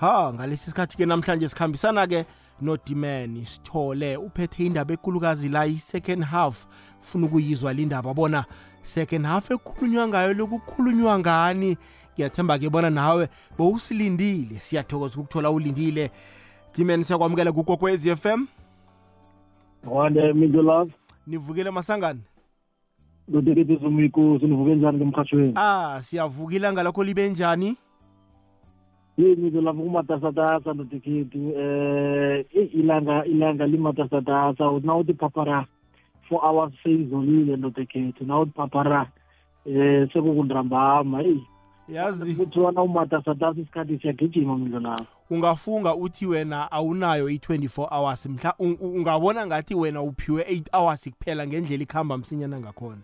ha ngalesi sikhathi ke namhlanje sikhambisana ke nodimani sithole. Uphethe indaba ekulukazi la i-second half. Funa ukuyizwa lindaba bona second half ekhulunywa ngayo lokukhulunywa ngani? Ngiyathemba ke bona nawe bowusilindile. Siyathokoza ukuthola ulindile. Dimani siyakwamukela kukokwez FM wande mizo love. Nivukile masangane ndotekete zumiko sinivuke njani ngemkhatshweni ah siyavuka ilanga lakho libe njani? Ye mizo love kumatasatasa ndotekhethu eh ilanga ilanga limatasatasa nawuthi papara four hours seyizolile ndotekhethu nawuthi papara eh sekukundrambama eyi. Yazi. Kuthiwa nawumatasatasa isikhathi siyagijima mizo lavo ungafunga uthi wena awunayo i-24 hours mhla un- un- ungabona ngathi wena uphiwe 8 hours kuphela ngendlela ikuhamba msinyana ngakhona.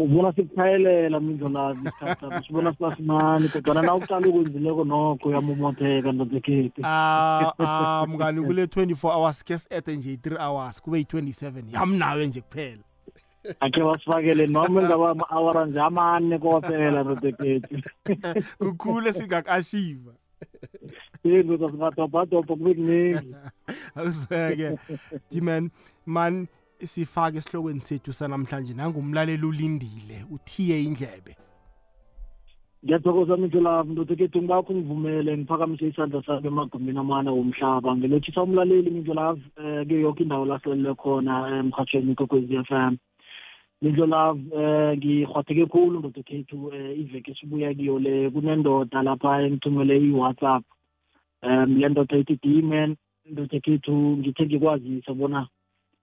Ubona sikuphayelela mindlo lavi isikhathi sibona sibasimani kodwana na uqala ukwenzileko nokho uyamomotheka ndotekhethu ah ah mngani kule 24 hours ke si-ede nje i-3 hours kube yi-27 yamnawe nje kuphela. Akhe basifakele noma engaba ama-awara nje amane kwaphela ndotekhethu kukhule singakashiva. Yindoda singadobhadobha kube kuningi awuzweke diman man sifake esihlokweni sethu sanamhlanje nangumlaleli ulindile uthiye indlebe. Ngiyathokoza mindlo lavi ndotekhethu ngibakho ngivumele ngiphakamise isandla sami emagumbini amane womhlaba. Ngilothisa umlaleli mindlo lavi um kuyo yoke indawo lasilele khona emhatshweni kokwezi f m. Mindlo lavi um ngihwatheke khulu ndotekhethu um iveke esibuya kiyo le kunendoda lapha engithumele i-whatsapp. Um le ndoda ithi d-man ndotekhethu ngithe ngikwazisa bona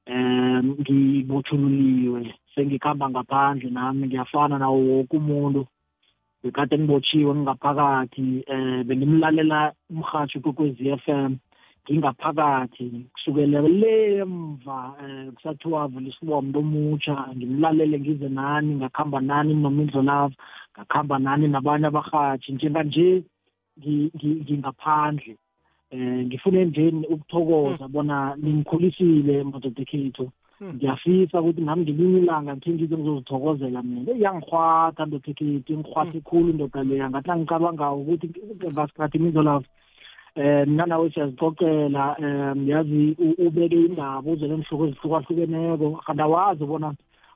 um ngibothululiwe sengikuhamba ngaphandle nami ngiyafana nawo woke umuntu. Bekade ngibotshiwe ngingaphakathi um bengimlalela umrhatsho kokwezi f m ngingaphakathi. Kusukela le emva um kusathiwa vulisiwa umuntu omutsha ngimlalele ngize nani ngakuhamba nani nomindlo lavo ngakuhamba nani nabanye abarhatshi njenganje ngi- ngi- ngingaphandle. Um ngifune nje ukuthokoza bona ningikhulisile madodekhethu Hmm. ngiyafisa ukuthi nami ngelinye ilanga ngithe ngize ngizozithokozela mina. Eyi yangihwatha ndodekhethu ingihwathe khulu indoda leya ngathi angicabangako ukuthi ngasikhathi imizolavo um mina nawe siyazixoxela um yazi u- ubeke indaba uze neenhloko ezihlukahlukeneko. Kanti awazi bona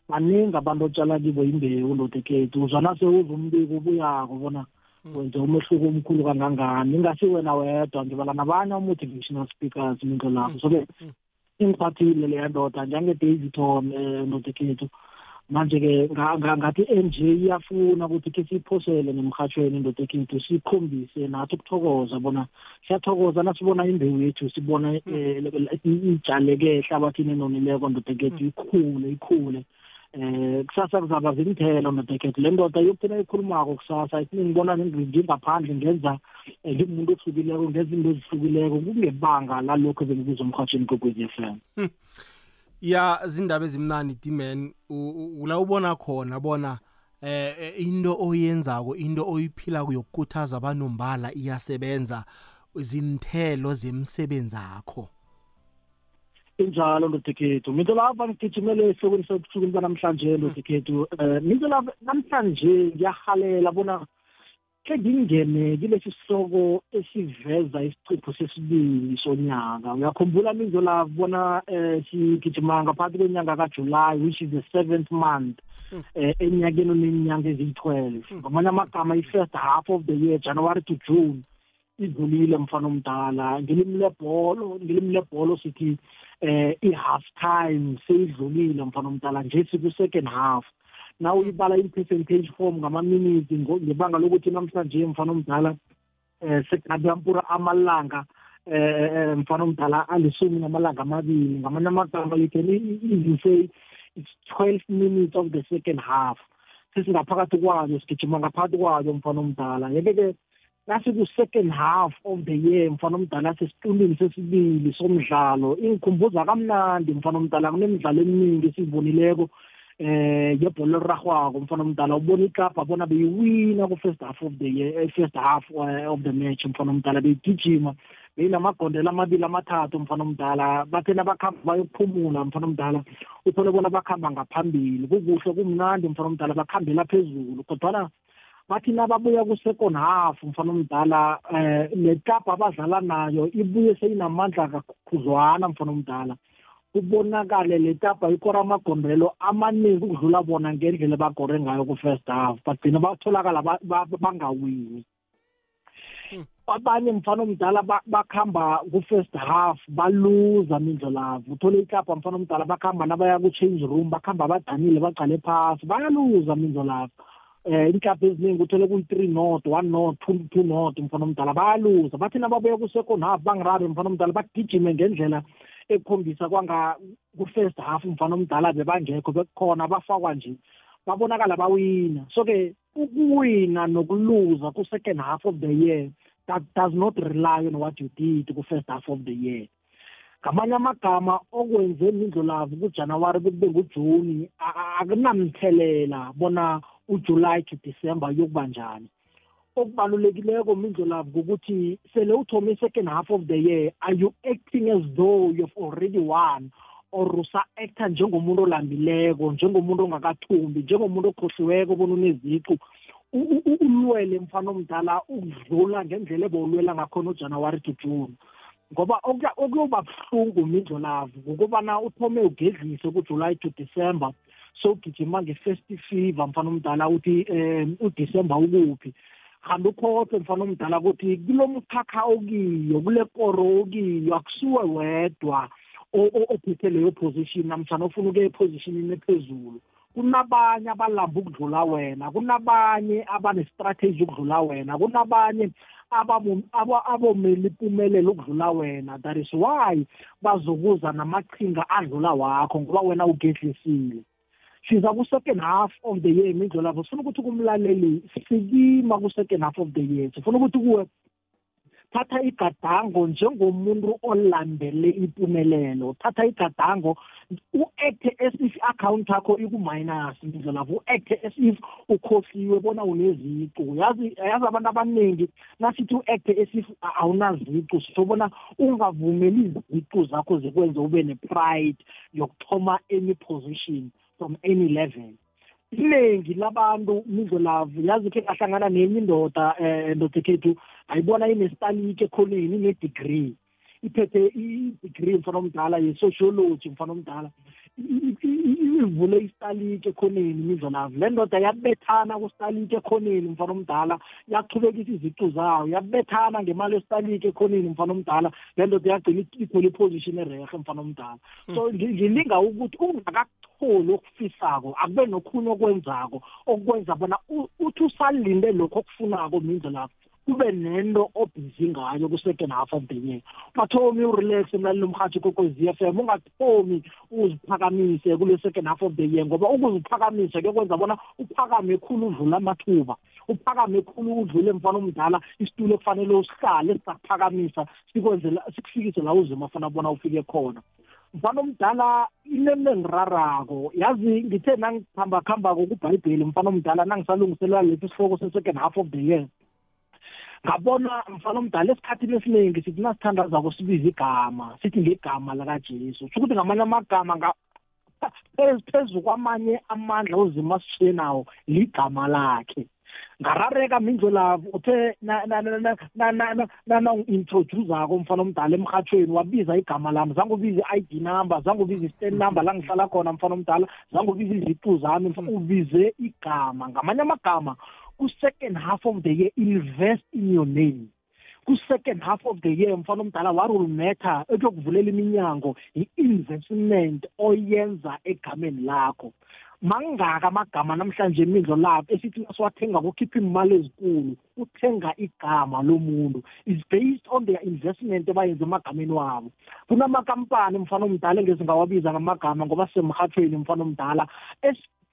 baningi abantu otshala kibo imbewu ndodekhethu uzwana sewuza umbiko ubuyako bona wenze umehluko omkhulu kangangani. Ingasi wena wedwa ngibala nabanye ama-motivational speakers minto lapho so-ke ingiphathile leya ndoda njenge-daviton um ndodekhethu manje-ke nga- nga- ngathi nj iyafuna ukuthi khe siyiphosele nemrhatshweni ndodekhethu sikhombise nathi ukuthokoza bona siyathokoza nasibona imbewu yethu sibona um itshaleke ehlabathini enonileko ndodekhethu ikhule ikhule. Eh kusasa kuzaba zinthelo nodekhethu le ndoda yokuthina ikhulumako kusasa ithi ngibona ngingaphandle ngenza eh, ngingumuntu ohlukileko ngenza into ezihlukileko. Kungebanga lalokho ebengibizwa emrhatshweni kokwezi f m. Ya zindaba ezimnandi diman ula ubona khona bona eh eh, into oyenzako into oyiphilako yokukhuthaza abanombala iyasebenza zinthelo zemsebenzi akho injalo ndodekhethu minto lapha ngigijimele ehlokweni sebusukwini banamhlanje ndodekhethu um minto lapha namhlanje ngiyahalela bona ke ngingene kilesi sihloko esiveza isicipho sesibili sonyaka. Uyakhumbula minzo lapho bona um sigijima ngaphansi kwenyanga kajuly which is the seventh month um enyakeni oneminyanga eziyi-twelve. Ngamanye amagama i-first half of the year january to june idlulile mfana omdala ngelimi lebholo ngelimi lebholo sithi eh i-half time seyidlulile mfana omdala nje siku-second half. Na uyibala in-percentage form ngama-minutes ngo- ngebanga lokuthi namhlanje mfana omdala eh sekunabampura amalanga eh eh, mfana omdala alisumi namalanga amabili. Ngamanye amagama you can e- easily say it's twelve minutes of the second half. Sesingaphakathi kwayo sigijima ngaphakathi kwayo mfana omdala. Yeke-ke nasiku-second half of the year mfana omdala sesitulini sesibili somdlalo. Ingikhumbuza kamnandi mfana omdala kunemidlalo eminingi esiyibonileko eh yebhola elirarhwako mfana omdala ubona ikapa bona beyiwina ku-first half of the year eh, first half eh, of the match mfana omdala beyigijima beyinamagondelo amabili amathathu mfana omdala bathena bakhamba bayokuphumula mfana omdala uthole bona bakhamba ngaphambili. Kukuhle kumnandi mfana omdala bakhambela phezulu kodwana bathi nababuya ku-second half mfana omdala um le klabhu abadlala nayo ibuye seyinamandla kakhudlwana mfana omdala. Kubonakale le tapa ikora amagondelo amaningi ukudlula bona ngendlela bagore ngayo ku-first half. Bagcina batholakala bangawini. Hmm. abanye mfana omdala bakuhamba ku-first half baluza mindlolavu uthole ikapa mfana omdala bakuhamba nabaya ku-change room bakuhamba badanile baqale phasi bayaluza mindlolavu eh inklabhu eziningi uthole kuyi-three not one not two two not mfana omdala. Bayaluza bathi nababuya ku-second half bangirabe mfana omdala bagijime ngendlela ekukhombisa kwanga ku-first half mfana omdala bebangekho bekukhona bafakwa nje babonakala bawina. So-ke ukuwina nokuluza ku-second half of the year that does not rely on what you did ku-first half of the year. Ngamanye amagama okwenze mindlolavu kujanuwari kube ngujuni akunamthelela bona ujuly to december yokuba njani. Okubalulekileko mindlolavu ukuthi sele uthome i-second half of the year are you acting as though you've already won? Or usa-acta njengomuntu olambileko njengomuntu ongakathumbi njengomuntu okhohliweko bona uneziqu. Ulwele mfana omdala ukudlula ngendlela ebowulwela ngakhona ujanuwari to june. Ngoba okuyoba buhlungu mindlolavu ngokubana uthome ugedlise kujuly to december. Sowugijima nge-festive fever mfana omdala uthi um udisemba ukuphi. Kanti ukhohlwe mfana omdala ukuthi kulo mkhakha okiyo kule koro okiyo akusuwe wedwa ophethe leyo position namtshana ofuna ukuya epositionini ephezulu. Kunabanye abalamba ukudlula wena kunabanye abanestrategy ukudlula wena kunabanye abomela impumelelo ukudlula wena. That is why bazokuza namaqhinga adlula wakho ngoba wena ugedlisile siza ku-second half of the year mindlo lapho sifuna ukuthi kumlaleli sikima ku-second half of the year. Sifuna ukuthi kuwe thatha igadango njengomuntu olandele impumelelo. Thatha igadango u-acte as if i-account yakho iku-minus ndizolapho u-acte as if ukhohliwe bona unezicu yazi yazi abantu abaningi nasithi u-acte as if awunazicu sitho ungavumeli izicu zakho zikwenze ube ne-pride yokuthoma any position. From any level iningi labantu mizolavu yazi khe ngahlangana nenye indoda um ndoda ekhethu ayibona inestalike ekhoneni ine-degree iphethe i-degree mfana omdala ye-sociology mfana omdala ivule istalike ekhoneni imidlolavu le ndoda yabethana kustalike ekhoneni mfana omdala yachubekisa izicu zayo yabethana ngemali yestalike ekhoneni mfana omdala le ndoda yagcina ithole iposition erehe mfana omdala so ngilinga ukuthi ungakakutholi okufisako akube nokhunye okwenzako okwenza bona uthi usalinde lokho okufunako mindlolavu kube nento obhizi ngayo ku-second half of the year ungathomi urelax emlaleli umhathi kokwezi f m ungathomi uziphakamise kule second half of the year ngoba ukuziphakamisa kuyokwenza bona uphakame khulu udlula amathuba uphakame khulu udlule emfana omdala isitulo ekufanele usihlale sisakuphakamisa sikwenzela sikufikise la uzima fana bona ufike khona. Mfana omdala inento engirarako yazi ngithe nangikuhamba kuhambako kubhayibheli mfana omdala nangisalungiselela lesi sihloko se-second half of the year. Ngabona mfana omdala esikhathini esiningi sithi nasithandazako sibiza igama sithi ngegama lakajesu. Kusho ukuthi ngamanye amagama phezu kwamanye amandla uzima asishiye nawo ligama lakhe. Ngarareka mindlolavu uthe nana-introducako mfana omdala emhathweni wabiza igama lami zange ubize i-i d number zange ubize i-stand number la ngihlala khona mfana omdala zange ubize iziqu zami ubize igama. Ngamanye amagama ku-second half of the year invest in your name. Ku-second half of the year mfana omdala warul matter ekuyokuvulela iminyango i-investment oyenza egameni lakho. Mangaka amagama namhlanje emindlo lapho esithi siwathenga kukhipha imali ezikulu uthenga igama lomuntu. Is based on their investment ebayenze emagameni wabo. Kunamakampani mfana omdala engezingawabiza ngamagama ngoba semhathweni mfana omdala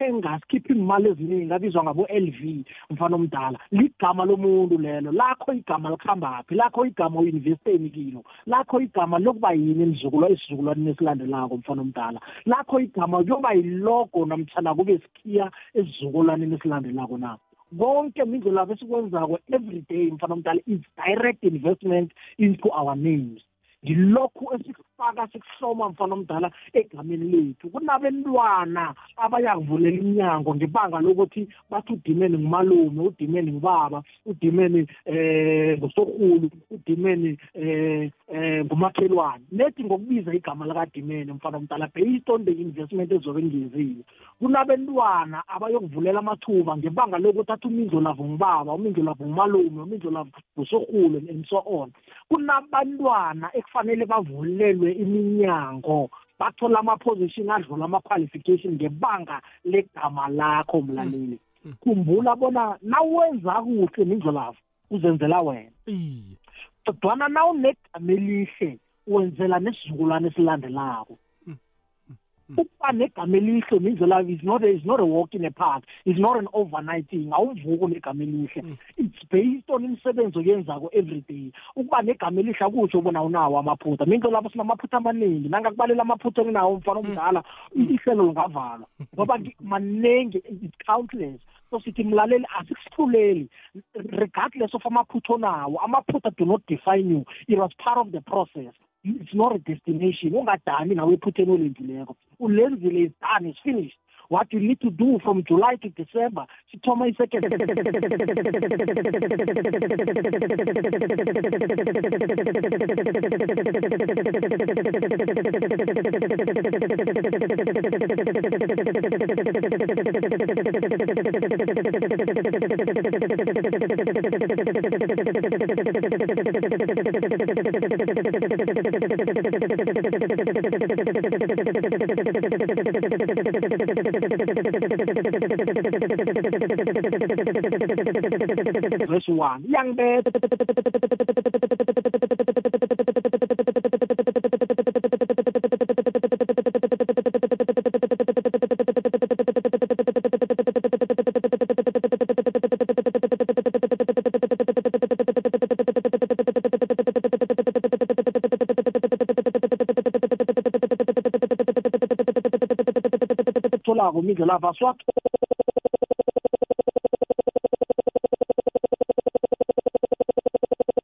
engasikhiphi imali eziningi abizwa ngabo-L V mfana omdala. Ligama lomuntu lelo lakho igama likhambaphi lakho igama uyinvesteni kilo? Lakho igama lokuba yini emzukulwa esizukulwaneni esilandelako mfana omdala? Lakho igama kuyoba yilogo namtshana kube sikhiya esizukulwaneni esilandelako na? Konke mindlela esikwenzayo every day mfana omdala is direct investment into our names. Ngilokhu esikufaka sikuhloma mfana omdala egameni lethu kunabentwana abayakuvulela iminyango ngebanga lokuthi bathi udimeni ngumalume udimeni ngubaba udimeni eh ngusorhulu udimeni eh eh ngumakhelwane. Nethi ngokubiza igama likadimeni mfana omdala based on the investment ezobe ngiyenzile kunabentwana abayokuvulela amathuba ngebanga lokuthi athi umindlo lavo ngubaba umindlo lavo ngumalume umindlo lavo ngusorhulu and so on. Kunabantwana ekufanele bavulelwe iminyango bathola ama-position adlula ama-qualification ngebanga legama lakho mlaleli. Khumbula bona nawenza kuhle nindlolavo uzenzela wena. Iye. Kodwana nawunegama elihle wenzela nesizukulwane esilandelako. Ukuba negama elihle nindlolavo is not a, is not a walk in a park. Is not an overnight thing. Awuvuki negama elihle. It's based on imisebenzi oyenzako every day. Ukuba negama elihle akusho bona unawo amaphutha. Mindlo lapho sinamaphutha amaningi nangakubalela amaphutha eninawo mfana omdala ihlelo lingavalwa. Ngoba ki- maningi it's countless. So sithi mlaleli asikuhluleli regardless of amaphutha onawo amaphutha do not define you. It was part of the process. It's not a destination. Ungadani nawe ephutheni olenzileko ulenzile is done is finished. What you need to do from july to december sithoma i-second one. Yang be tholako mindlela lapha swat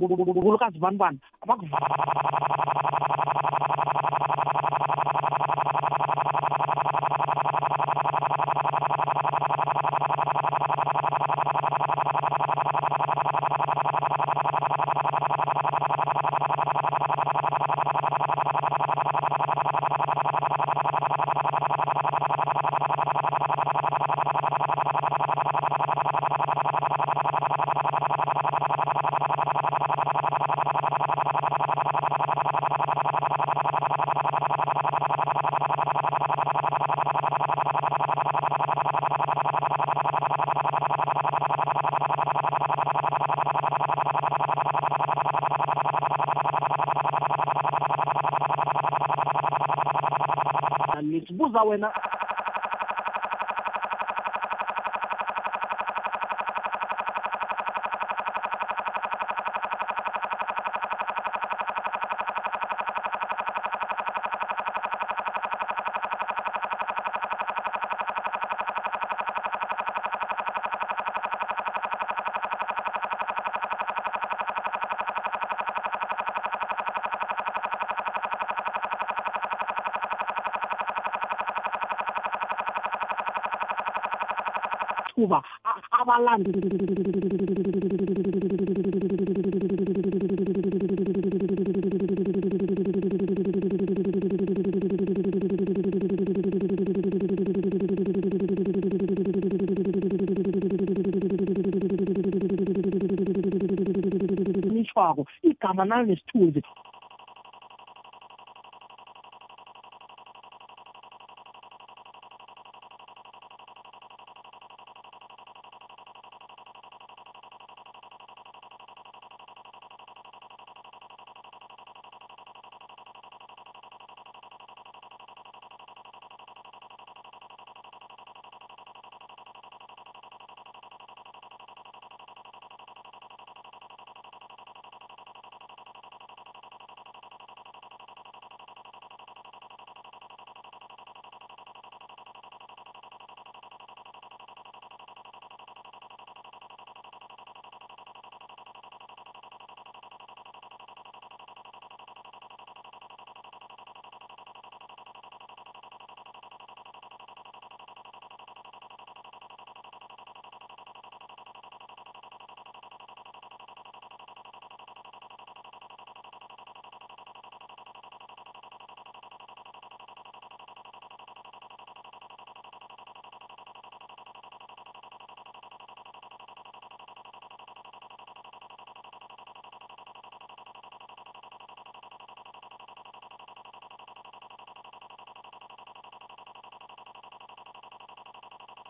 no man ukulukazi bani bani abakuva wena Bye.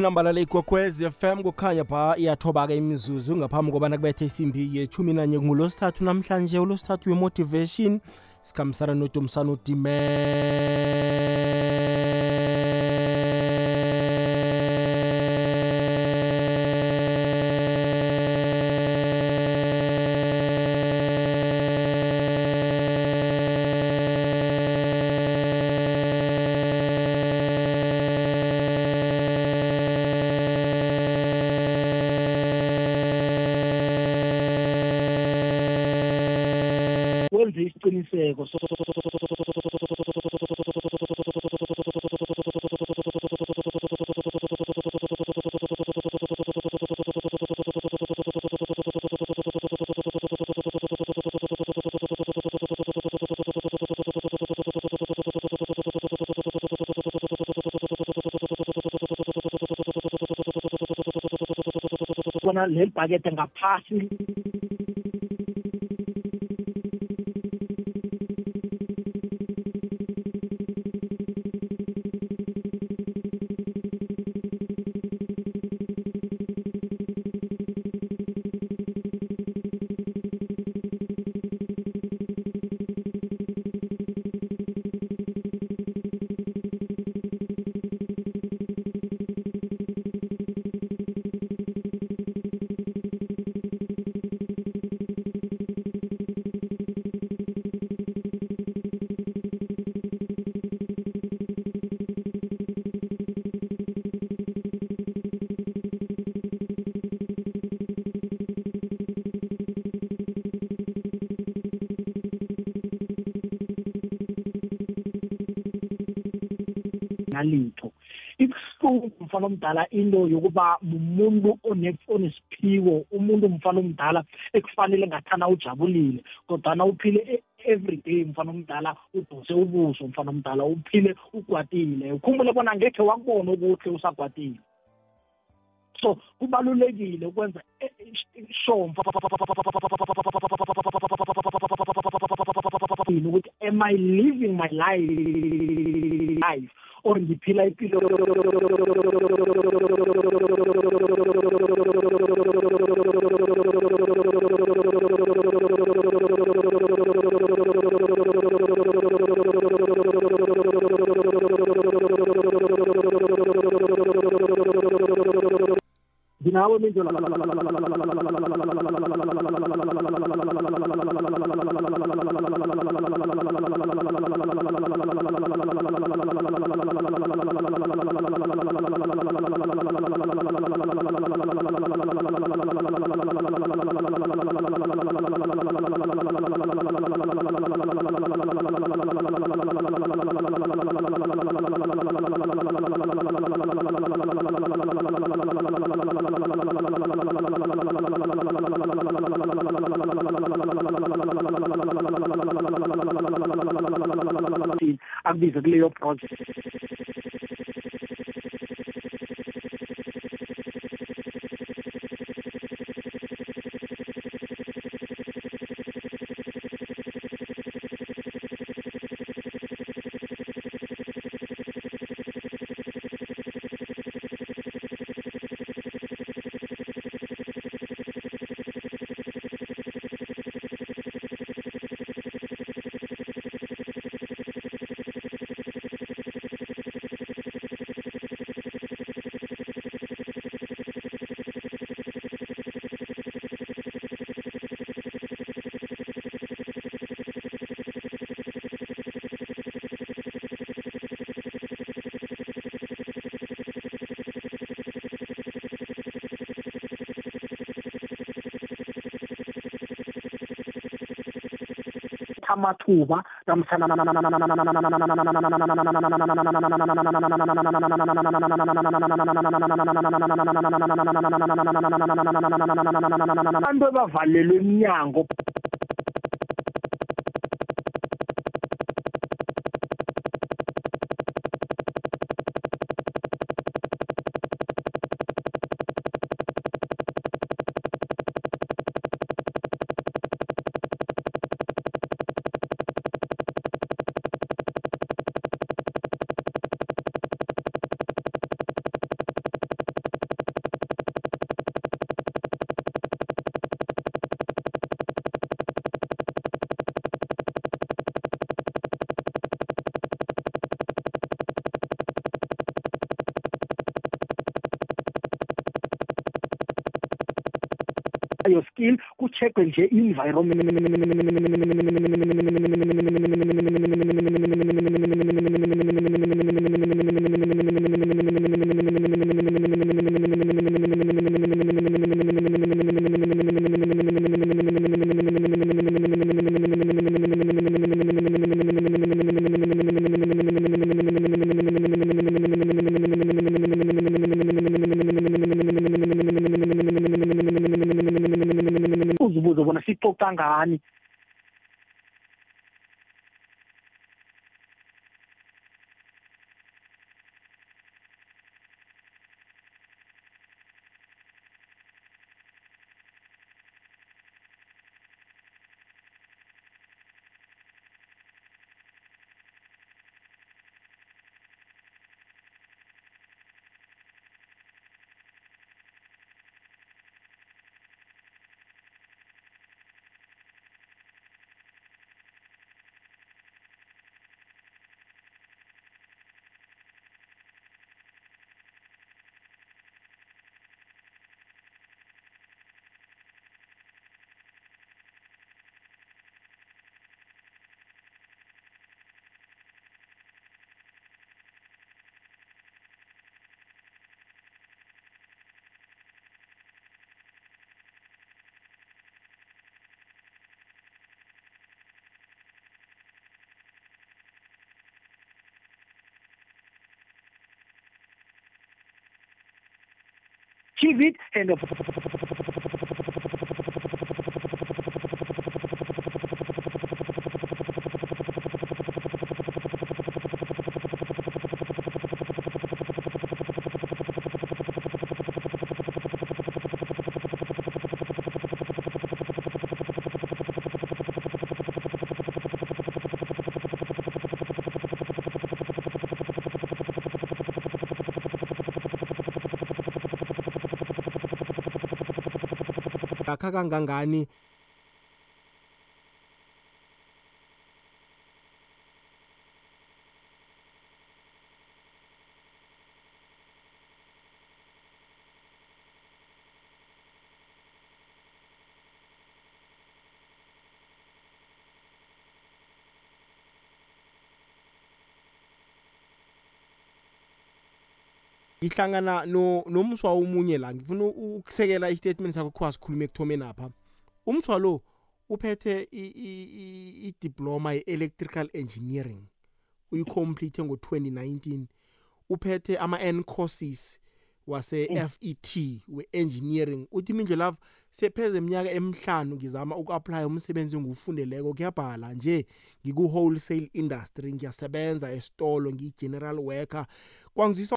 nambalala igogwez fm kukhanya pha iyathoba-ke imizuzu ngaphambi kobana kubethe isimbi yethumi nanye ngulosithathu namhlanje. Ulosithathu we-motivation sikhambisana nodomsana udime isiqiniseko so- bona leli bhakede ngaphasi yokuba mumuntu one- onesiphiwo umuntu mfana omdala ekufanele ngathana ujabulile kodwana uphile e- every day mfana omdala udose ubuso mfana omdala uphile ugwatile ukhumbule bona ngekhe wakubona ukuthi usagwatile so kubalulekile ukwenza e- e- sure ukuthi am i living my life life or ngiphila impilo nginawe mindlela akubize kuleyo project amathuba abantu abavalelwe emnyango your skill kucheckwe nje i-environment uzibuze bona sixoxa ngani achieve it and akha kangangani? Ngihlangana no nomswa omunye la ngifuna ukusekela istatement sakho kho asikhulume ekuthomeni apha. Umswa lo uphethe i-diploma ye-electrical engineering uyicomplete ngo-2019 uphethe ama-n courses wase-fet we-engineering. Uthi mindlo lava sepheze iminyaka emihlanu ngizama uku-aplya umsebenzi engiwufundeleko kuyabhala nje ngiku-wholesale industry. Ngiyasebenza esitolo ngiyi-general worker 光机上。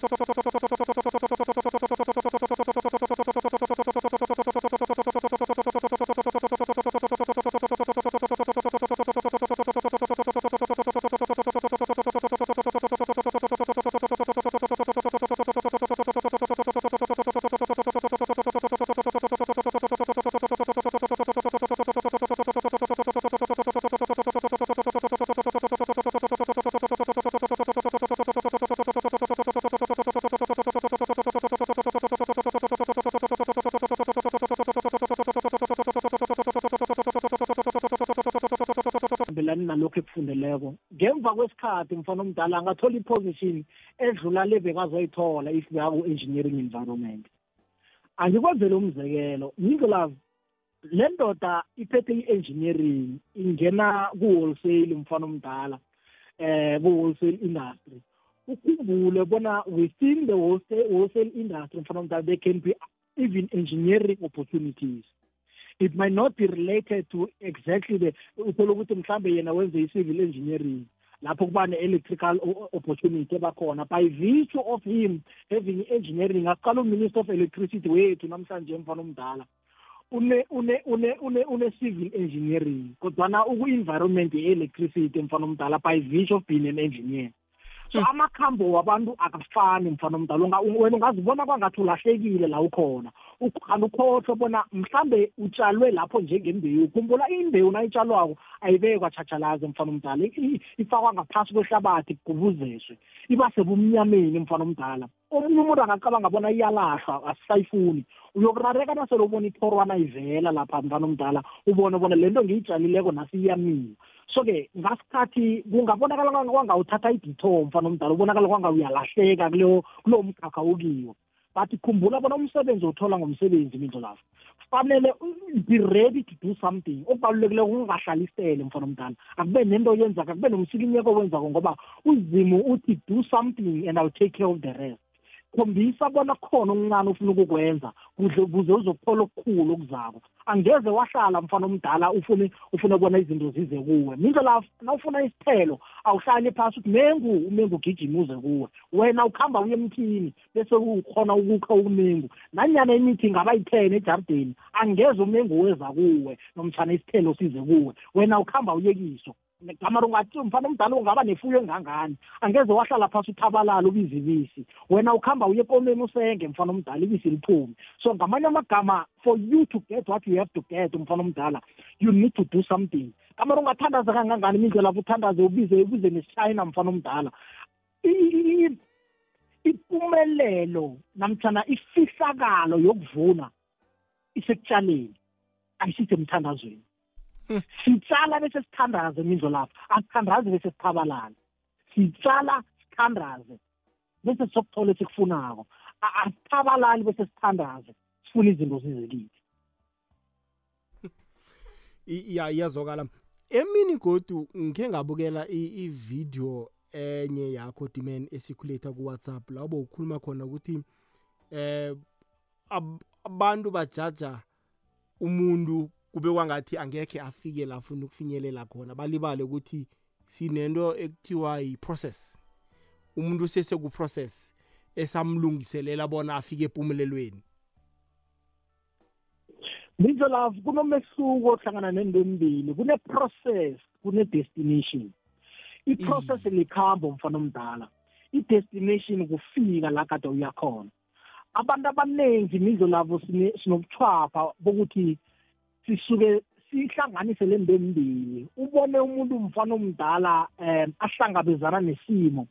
Belani nalokho ekufundeleko. Ngemva kwesikhathi mfana omdala angathola iposition edlula le bekazoyithola if bekaku-engineering environment. Angikwenzele umzekelo ngizolav le ndoda iphethe i-engineering ingena ku-wholesale mfana omdala eh ku-wholesale industry. Ukhumbule bona within the wholesale, wholesale industry mfana omdala there can be even engineering opportunities. It might not be related to exactly the uthola ukuthi mhlambe yena wenze i-civil engineering lapho kuba ne-electrical opportunity ebakhona. By virtue of him having engineering aqala uminister of electricity wethu namhlanje mfana omdala une une une une une civil engineering kodwana uku-environment ye-electricity mfana omdala by virtue of being an engineer. So amakhambo wabantu akafani mfana omdala. Wena ungazibona kwangathi ulahlekile la ukhona. Kanti ukhohlwe bona mhlambe utshalwe lapho njengembewu. Khumbula imbewu nayitshalwako ayibekwa tshatshalaze mfana omdala. Ifakwa ngaphasi kwehlabathi kugubuzeswe iba sebumnyameni mfana omdala. Omunye umuntu angacabanga bona iyalahlwa asisayifuni. Uyokurareka nasele ubona ithorwana ivela lapha mfana omdala ubone bona le nto ngiyitshalileko nasi iyamila. So-ke ngasikhathi kungabonakala kwangawuthatha iditho mfana omdala ubonakala kwanga uyalahleka kuleyo kulowo mkhakha okiwo. But khumbula bona umsebenzi othola ngomsebenzi mindlo lapho fanele be ready to do something okubalulekile ungahlalisele mfana omdala. Akube nento yenzaka akube nomsikinyeko wenzako ngoba uzimu uthi do something and iwill take care of the rest. Khombisa bona khona okuncane ufuna ukukwenza. Kuze kuze uzokuthola okukhulu okuzako. Angeze wahlala mfana omdala ufune ufune bona izinto zize kuwe. Mindlela nawufuna isithelo awuhlali phasi uthi mengu umengu ugijima uze kuwe. Wena ukuhamba uye emthini bese ukhona ukukha ukumengu nanyana imithi ingaba yi-ten ejardini angeze umengu weza kuwe nomtshana isithelo size kuwe. Wena ukuhamba uye kiso. Gamara ungathi mfana omdala ungaba nefuyo engangani? Angeze wahlala phasi uthabalala ubiza ibisi wena ukuhamba uye ekomeni usenge mfana omdala ibisi liphume. So ngamanye amagama for you to get what you have to get mfana omdala you need to do something. Gamara ungathandaza kangangani? Imindlela lapho uthandaze ubize ubize nesishayina mfana omdala impumelelo namtshana ifihlakalo yokuvuna isekutshaleni ayisisemthandazweni sitshala bese sithandaze mindlo lapha. Asithandazi bese sithabalale sitshala sithandaze. Bese sokuthola esikufunako asithabalali bese sithandaze. Sifuna izinto zizelile ya iyazokala emini godu ngike ngabukela i-video enye yakho dimen esikhuletha ku-whatsapp. Labo ukhuluma khona ukuthi eh abantu bajaja umuntu kube kwangathi angekhe afike la afuna ukufinyelela khona balibale ukuthi sinento ekuthiwa yi-process. Umuntu usesekuprocess esamlungiselela bona afike empumelelweni Ngitsho la kunomehluko ohlangana nento emibili kune-process kune-destination. I-process likhambo mfana omdala i-destination kufika la kade uyakhona abantu abaningi mizo labo sinobuchwapha bokuthi sisuke sihlanganise le nto embili ubone umuntu umfana omdala um ahlangabezana nesimo.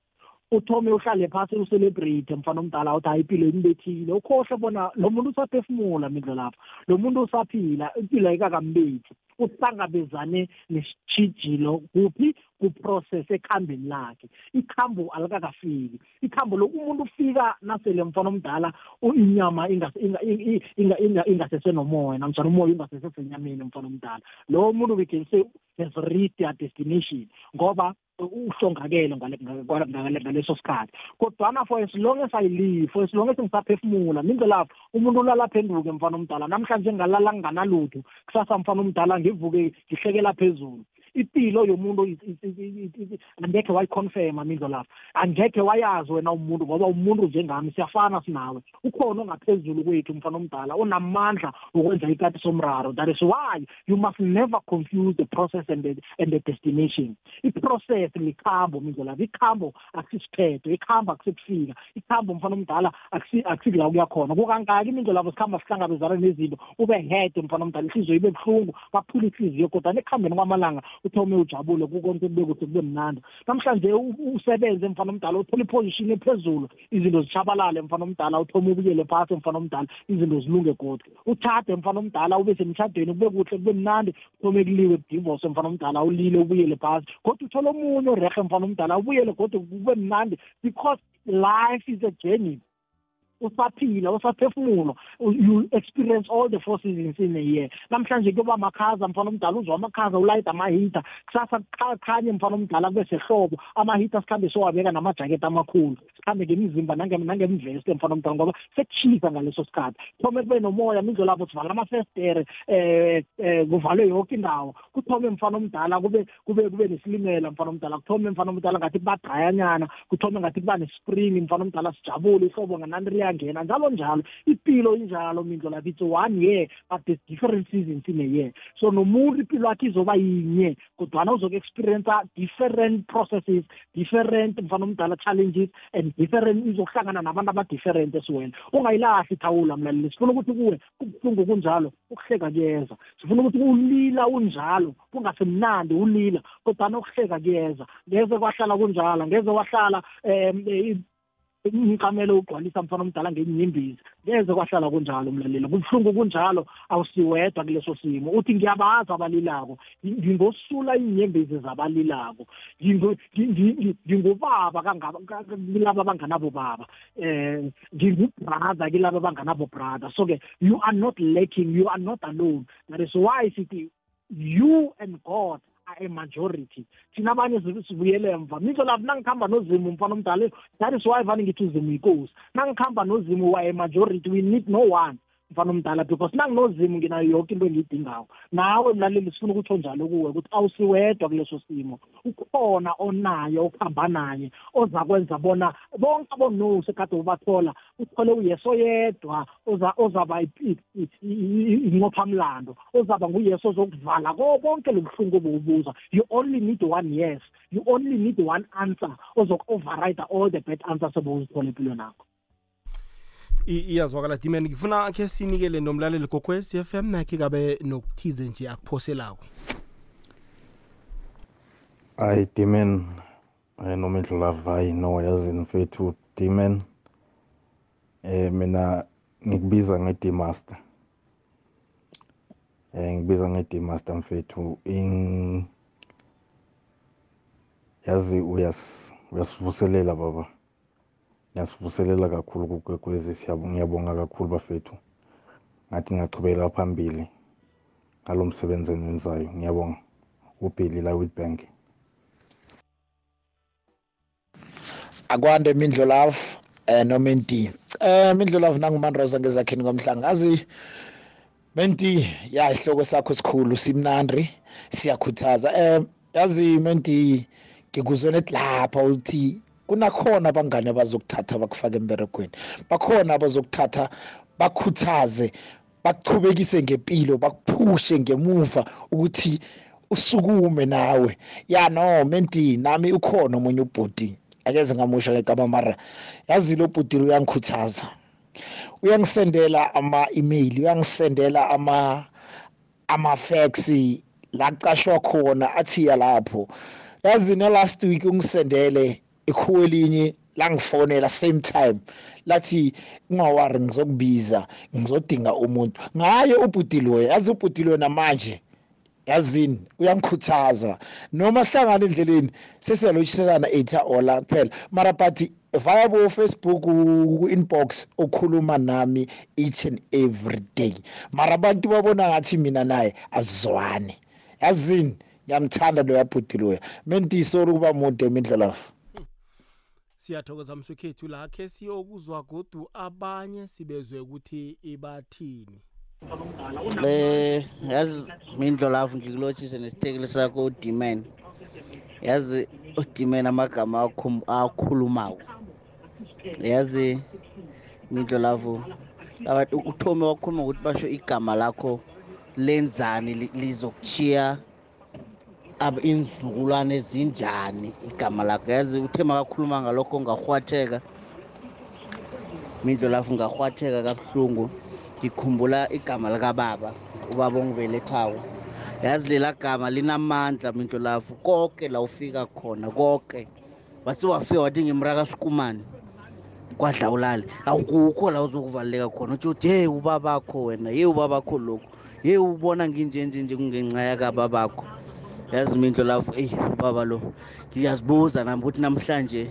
Uthome uhlale phasi ucelebrate mfana omdala uthi hayi impilo imbethile ukhohle bona lo muntu usaphefumula mindlo lapha lo muntu usaphila impilo ayikakambethi. Uhlangabezane nesitshijilo kuphi? Kuprocess ekhambeni lakhe. Ikhambo alikakafiki. Ikhambo loku umuntu ufika nasele mfana omdala inyama ingasesenomoya namtshana umoya ungasesesenyameni mfana omdala. Lowo muntu we can say has reached their destination ngoba uhlongakele ngaleso sikhathi. Kodwana for as long as i live for as long as ngisaphefumula mingelapho umuntu ulala phenduke mfana omdala namhlanje ngalala nginganalutho kusasa mfana omdala ngivuke ngihlekela phezulu. Impilo yomuntu angekhe wayiconfirma mindlo lapho. Angekhe wayazi wena umuntu ngoba umuntu njengami siyafana sinawe. Ukhona ongaphezulu kwethu mfana omdala onamandla ukwenza ikati somraro. That is why you must never confuse the process and the, and the destination. I-process likhambo mindlo lapho. Ikhambo akusisiphetho ikhambo akusebufika ikhambo mfana omdala akusikula kuyakhona kukangaki imindlo lapho sikhamba sihlangabezana nezinto ube hede mfana omdala ihliziyo ibe buhlungu baphula ihliziyo kodwa nekuhambeni kwamalanga uthome ujabule kukonke kube kuhle kube mnandi namhlanje usebenze mfana omdala uthola iposition ephezulu izinto zishabalale mfana omdala uthome ubuyele phasi mfana omdala izinto zilunge kodwa uthade mfana omdala ube semtshadweni kube kuhle kube mnandi uthome kuliwe kudivorce mfana omdala ulile ubuyele phasi. Kodwa uthole omunye orehe mfana omdala ubuyele kodwa kube mnandi because life is a journey. Usaphila usaphefumulo you experience all the four seasons in a year namhlanje kuyoba amakhaza mfana omdala uzwa amakhaza ulayida amahita. Kusasa kukhanye mfana omdala kube sehlobo amahita sikhambe siwabeka namajaketi amakhulu. Sikhambe ngemizimba nangemveste mfana omdala ngoba sekushisa ngaleso sikhathi. Kuthome kube nomoya mindlo lapho sivala amafestere um um kuvalwe yonke indawo. Kuthome mfana omdala kube kube kube nesilimela mfana omdala. Kuthome mfana omdala ngathi kubagayanyana kuthome ngathi kuba nespring mfana omdala sijabule ihlobo nganani iyangena njalo njalo impilo injalo mindlo like it's one year but there's different seasons in a year. So nomuntu impilo yakhe izoba yinye kodwana uzoku-experience different processes different mfana omdala challenges and different izokuhlangana nabantu aba-different esiwena ungayilahli ithawula mlaleli sifuna ukuthi kuwe kubuhlungu kunjalo ukuhleka kuyeza sifuna ukuthi ulila unjalo kungasemnandi ulila kodwana ukuhleka kuyeza ngeze kwahlala kunjalo ngeze wahlala um umqamelo ugcwalisa mfana omdala ngenyimbizi ngeze kwahlala kunjalo mlaleli. Kubuhlungu kunjalo awusiwedwa kuleso simo. Uthi ngiyabazi abalilako ngingosula inyembezi zabalilako. Ngingubaba kilaba abanganabo baba. Um ngingubrother kilaba abanganabo brother. So ke you are not lacking you are not alone. That is why sithi you and god are a majority. Thina abanye sibuyele emva mitho lapho nangikhamba nozimu mfana omdala that is why vane ngithi uzimu yinkosi nangikhamba nozimu waye majority we need no one mfana omdala because nanginozimu nginayo yonke into engiyidingayo. Nawe mlaleli sifuna ukutsho njalo kuwe ukuthi awusiwedwa kuleso simo. Ukhona onaye okuhamba naye oza kwenza bona bonke abonosi ekade ubathola uthole uyesu oyedwa ozaba inqophamlando ozaba nguyesu ozokuvala. Konke lobuhlungu obukubuza you only need one yes. You only need one answer. Ozoku-override all the bad answers obuzithola empilweni yakho. Iyazwakala dimen ngifuna khe sinikele nomlaleli gokwez f m nakhe kabe nokuthize nje akuphoselako. Hayi dimen hayi noma indlulava hayi no yazini mfethu dimen eh mina ngikubiza nge-dmaster eh ngikubiza nge-dmaster mfethu in yazi uyas uyasivuselela baba. Ngiyasivuselela kakhulu kugwegwezi ngiyabonga kakhulu bafethu. Ngathi ngingachubekela phambili ngalo msebenzi eniwenzayo ngiyabonga. Ubhili la witbank. Akwande mindlolavu eh noma enti eh mindlolavu nangumanroza ngezakheni ngomhlanga azi menti ya isihloko sakho esikhulu simnandri siyakhuthaza. Eh yazi menti ngikuzwene lapha uthi kunakhona abangane abazokuthatha bakufaka emberegweni. Bakhona abazokuthatha bakhuthaze bakuchubekise ngempilo bakuphushe ngemuva ukuthi usukume nawe. Ya no menti nami ukhona omunye ubhudi akeze ngamusha ngegama mara. Yazi lo bhudi uyangikhuthaza. Uyangisendela ama-email uyangisendela ama ama-fax la kucashwa khona athiya lapho. Yazi na last week ungisendele ikhuwe elinye langifonela same time lathi ungawari ngizokubiza ngizodinga umuntu. Ngaye ubhudilwe yazi ubhudilwe namanje yazini? Uyangikhuthaza. Noma sihlangana endleleni sesiyalotshiselana etha ola kuphela. Mara but via bo Facebook ku-inbox ukhuluma nami each and every day. Mara abantu babona ngathi mina naye azizwani yazini? Ngiyamthanda lo yabhudiloya mentisori ukuba mude imindlelafu siyathokoza mswekhethu. La khe siyokuzwa godu abanye sibezwe ukuthi ibathini. Eh yazi mindlolavu ngikulotshise nesithekeli sakho udimen yazi udimen amagama akhulumako. Yazi mindlolavu abantu uthome wakhuluma ukuthi basho igama lakho lenzani lizokuchiya inzukulwane ezinjani igama lakho yazi uthe makakhuluma ngalokho ngahwatheka mindlolavu ngahwatheka kabuhlungu ngikhumbula igama likababa ubaba ongibelethako yazi lela gama linamandla minto lafu konke la ufika khona konke wathi wafika wathi ngimraka sikumane kwadlawulale awukukho la uzokuvaleleka khona utsho uthi hey ubabakho wena ye ubabakho lokhu ye ubona nginjenje nje kungenxa yakababakho. Yazi minto lafu eyi ubaba lo ngiyazibuza nami ukuthi namhlanje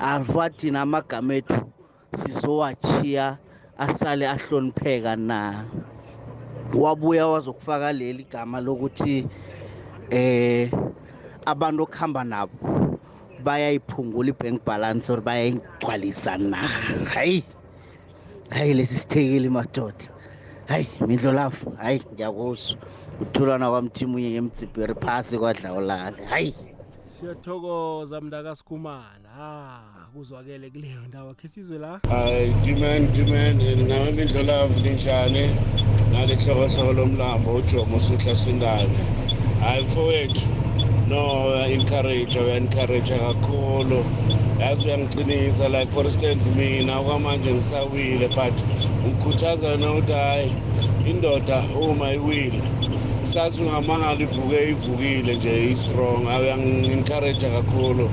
afathina amagama ethu sizowachiya asale ahlonipheka na? Wabuya wazokufaka leli gama lokuthi eh abantu okuhamba nabo bayayiphungula i-bank balance or bayayigcwalisa na? Hayi hayi lesi sithekeli madoda. Hayi mindlolafu hayi ngiyakuzwa. Uthulana kwamthimunye ngemdzibheri phasi kwadlawulale hayi. Siyathokoza mntakasikhumana ha kuzwakele kuleyo ndawo. Khe sizwe la? Hayi diman diman nawe mindlolavu linjani? Nalihloko sako lomlambo ujomo suhla sindane hayi mfowethu. No uya-encourage uya-encourage kakhulu. Yazi uyangicinisa like for instance mina okwamanje ngisawile but ngikhuthaza nokuthi hhayi indoda uma iwile sathi ungamangala ivuke ivukile nje i-strong. Uyangi-encourage kakhulu.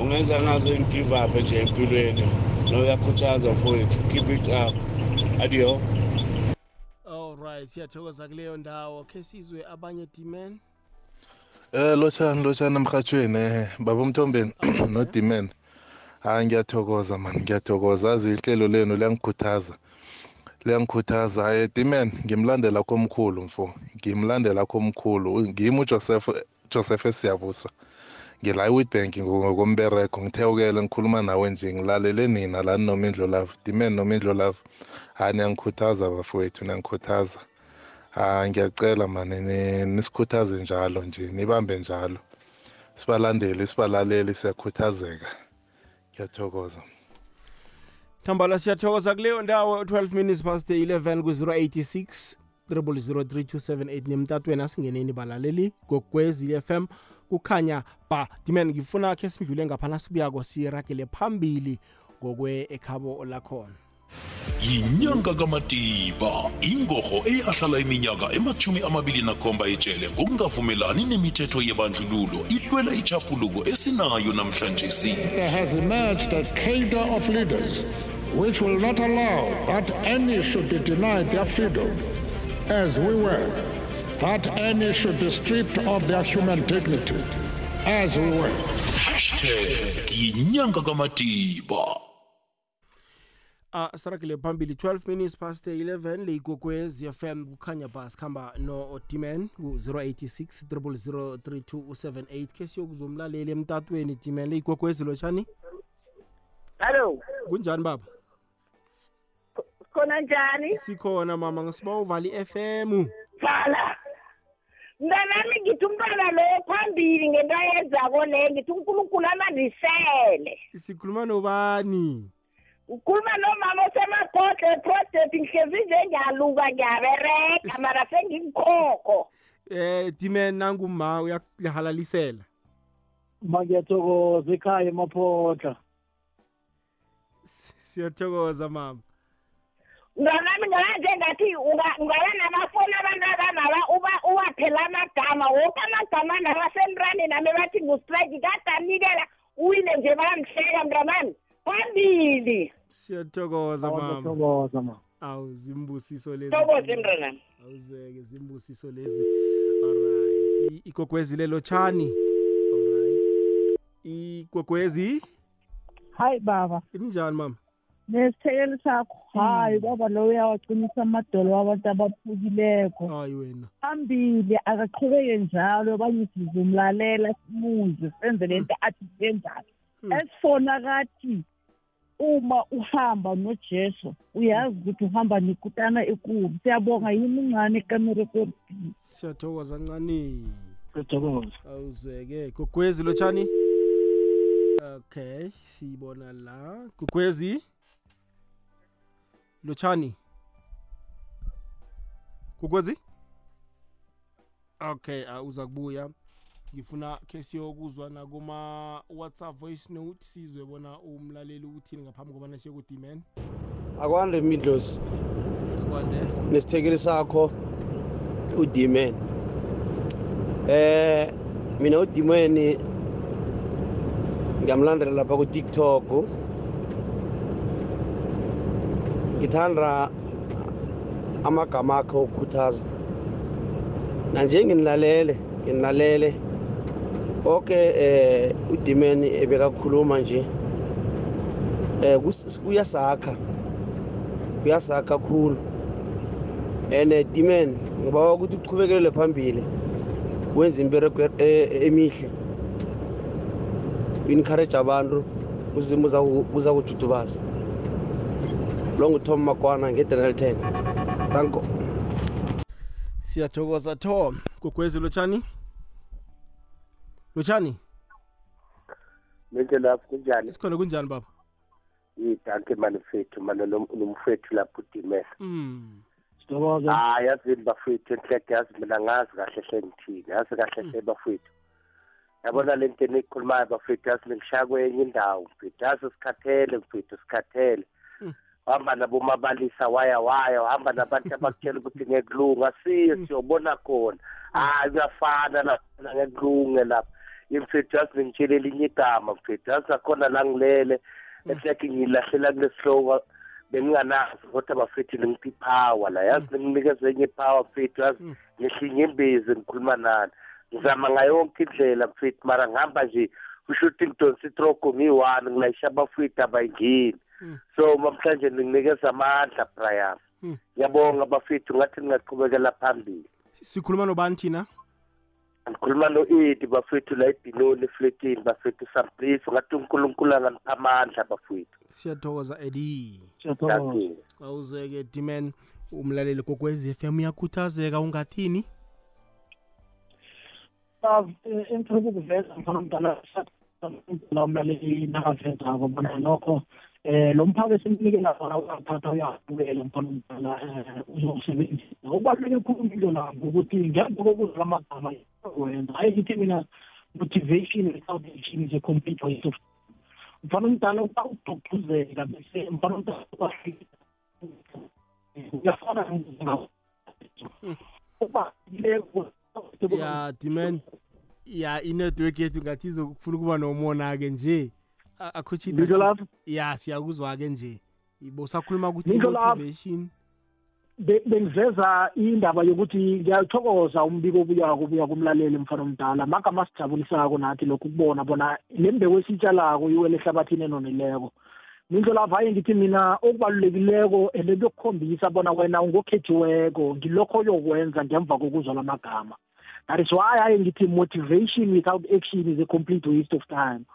Ungenza ngaze ngigive up nje empilweni. No uyakhuthaza mfowethu. Keep it up. Adiyo. Alright siyathokoza kuleyo ndawo. Khe sizwe abanye dimen Eh lotshani lotshani emhathweni eh baba umthombeni no Dimen. Hayi ngiyathokoza man ngiyathokoza azi ihlelo lenu liyangikhuthaza. Liyangikhuthaza hayi Dimen ngimlandela komkhulu mfo. Ngimlandela komkhulu ngimi uJoseph Joseph Siyabusa. Ngila eWitbank ngokombereko ngithewukele ngikhuluma nawe nje ngilalele nina la nomindlo love Dimen nomindlo love. Hayi niyangikhuthaza bafowethu niyangikhuthaza. Ah ngiyacela mani nisikhuthaze njalo nje nibambe njalo. Sibalandele sibalalele siyakhuthazeka. Ngiyathokoza. thambala siyathokoza kuleyo ndawo 12 minutes past 11 ku-086 00278 nemtatweni asingeneni balaleli gogwezi FM kukhanya ba dimen ngifuna khe sidlule ngaphana sibuyako siragele phambili ngokwe ekhabo lakhona yinyanga kamatiba ingorho eyahlala iminyaka emachumi amabili nakhomba ejele ngokungavumelani nemithetho yebandlululo ihlwela ichapuluko esinayo namhlanje si There has emerged a cadre of leaders which will not allow that any should be denied their freedom, as we were, that any should be stripped of their human dignity, as we were. hashtag yinyanga kamatiba uh, saragele phambili. 12 minutes past 11 le igogwezi fm kukhanya ba sikhamba no-dimen ku-086 0003278 khe siyokuzomlaleli emtatweni dimen le igogwezi lotshani Hello, kunjani baba? Khona njani? sikhona mama. Ngisiba uvali i-fm Vala. Mntanami ngithi umntwana lo phambili ngento ayenzako le ngithi uNkulunkulu amandisele. sikhuluma nobani? Ukhuluma nomama osemagodle project ngihlezi nje ngiyaluka ngiyabereka mara sengimkhokho. eh dimen nanguma uyahalalisela Mangiyathokoza ekhaya emaphotla. siyathokoza mama Mntanami ngalaje ngathi unga- ungaba namafoni abantu abanaba uba uwaphela amagama woke amagama nabasemrani nami bathi ngustrike kade anikela uwile nje bayamhleka mntanami phambili siyathokoza mama. Ngiyathokoza ma. awu zimbusiso lezi. Thokoze mntanami awuzeke zimbusiso lezi. Alright I- igogwezi lelo chani alright igogwezi hayi baba. Injani mama? Nesithekeli sakho. Hayi baba lo uyawaqinisa amadolo wabantu abaphukileko. Hayi wena. Phambili akaqhubeke njalo abanye sizomlalela simuze senze lento athi senzalo esifona kathi uma uhamba nojesu uyazi ukuthi uhamba nekutana ekulu siyabonga yini uncane ekamerekorini siyathokoza ncanini siyathokoza. Awuzeke. Gugwezi lotshani okay siyibona la. Gugwezi lotshani gugwezi okay uh, uza kubuya. Ngifuna khe siyokuzwa nakuma whatsapp voice note sizwe bona umlaleli ukuthini ngaphambi kobana siye kudimen akwande midlosi akwande. Nesithekeli sakho udimen eh mina udimeni ngiyamlandela lapha ku-tiktok. Ngithanda amagama akhe okukhuthaza nanje nginilalele. Nginilalele oke eh udimeni ebekakhuluma nje eh kus- kuyasakha kuyasakha kakhulu and eh, dimen ngibawa ukuthi uqhubekele phambili wenze imbereko e- e- emihle encourage abantu uzima uza kujudubaza lo nguthom makwana ngedenel 10 thanko siyathokoza tom. Gogwezi lotshani lotshani Mente lapho kunjani? sikhona kunjani baba Yidanke manifethu mana nomfethu lapho udimela. mm. Sithokoza. Ah yazini bafethu enhleke yazi mina ngazi kahle hle ngithini. Yazi kahle hle bafethu. Yabona le nto enikhulumayo bafethu yazi ngishaya kwenye indawo mfethu. Yazi sikhathele mfethu sikhathele. Hamba nabo mabalisa waya waya hamba nabantu abakutshela ukuthi ngekulunga siye siyobona khona. Hayi uyafana la ngekulunge lapha. Imfethu yazi ngitshela elinye igama mfethu. Yazi nakhona la ngilele it's like ngilahlela kulesihloko benginganazo kodwa bafethu ningiphi ipower la. Yazi ninginikeza enye ipower mfethu yazi ngihlinga imbizi ngikhuluma nani. Ngizama ngayo yonke indlela mfethu mara ngihamba nje ushuthi ngidonsa itrogo ngiyi-one ngilayisha abafethu abayingini so namhlanje ninginikeza amandla brian. Ngiyabonga bafethu ngathi ningaqhubekela phambili. Sikhuluma nobani thina? Ngikhuluma no-edi bafethu la ebhinoni efletini bafethu sampliso ngathi unkulunkulu anganipha amandla bafethu. Siyathokoza edi. Dankie. awuzeke diman umlaleli kokwez f m uyakhuthazeka ungathini? Engifuna ukuveza mfana mdala la umlaleli nakavezako bona nokho eh lo mphako esimnikela wona uyaphatha uyabukela mfana mdala eh uzowusebenzisa okubaluleke khulu into lapho ukuthi ngemva kokuzwa amagama wenza hayi ngithi mina motivation without action is a complete waste of mfana mdala uba ugqugquzeka bese mfana mdala uyafana uba ya diman ya inetwork yethu ngathi izokufuna ukuba nomona-ke nje. A- akhuthi Ngitsho lapho? ya siyakuzwa-ke nje. Ibo sakhuluma ukuthi Ngitsho lapho? motivation Be- bengiveza indaba yokuthi ngiyathokoza umbiko obuyako obuya kumlaleli mfana omdala. Magama asijabulisako nathi lokhu kubona bona le mbewu esitshalako iwele ehlabathini enonileko. Mindlo lapho haye ngithi mina okubalulekileko and kuyokukhombisa bona wena ungokhethiweko ngilokho oyokwenza ngemva kokuzwa lamagama that is why haye ngithi motivation without action is a complete waste of time.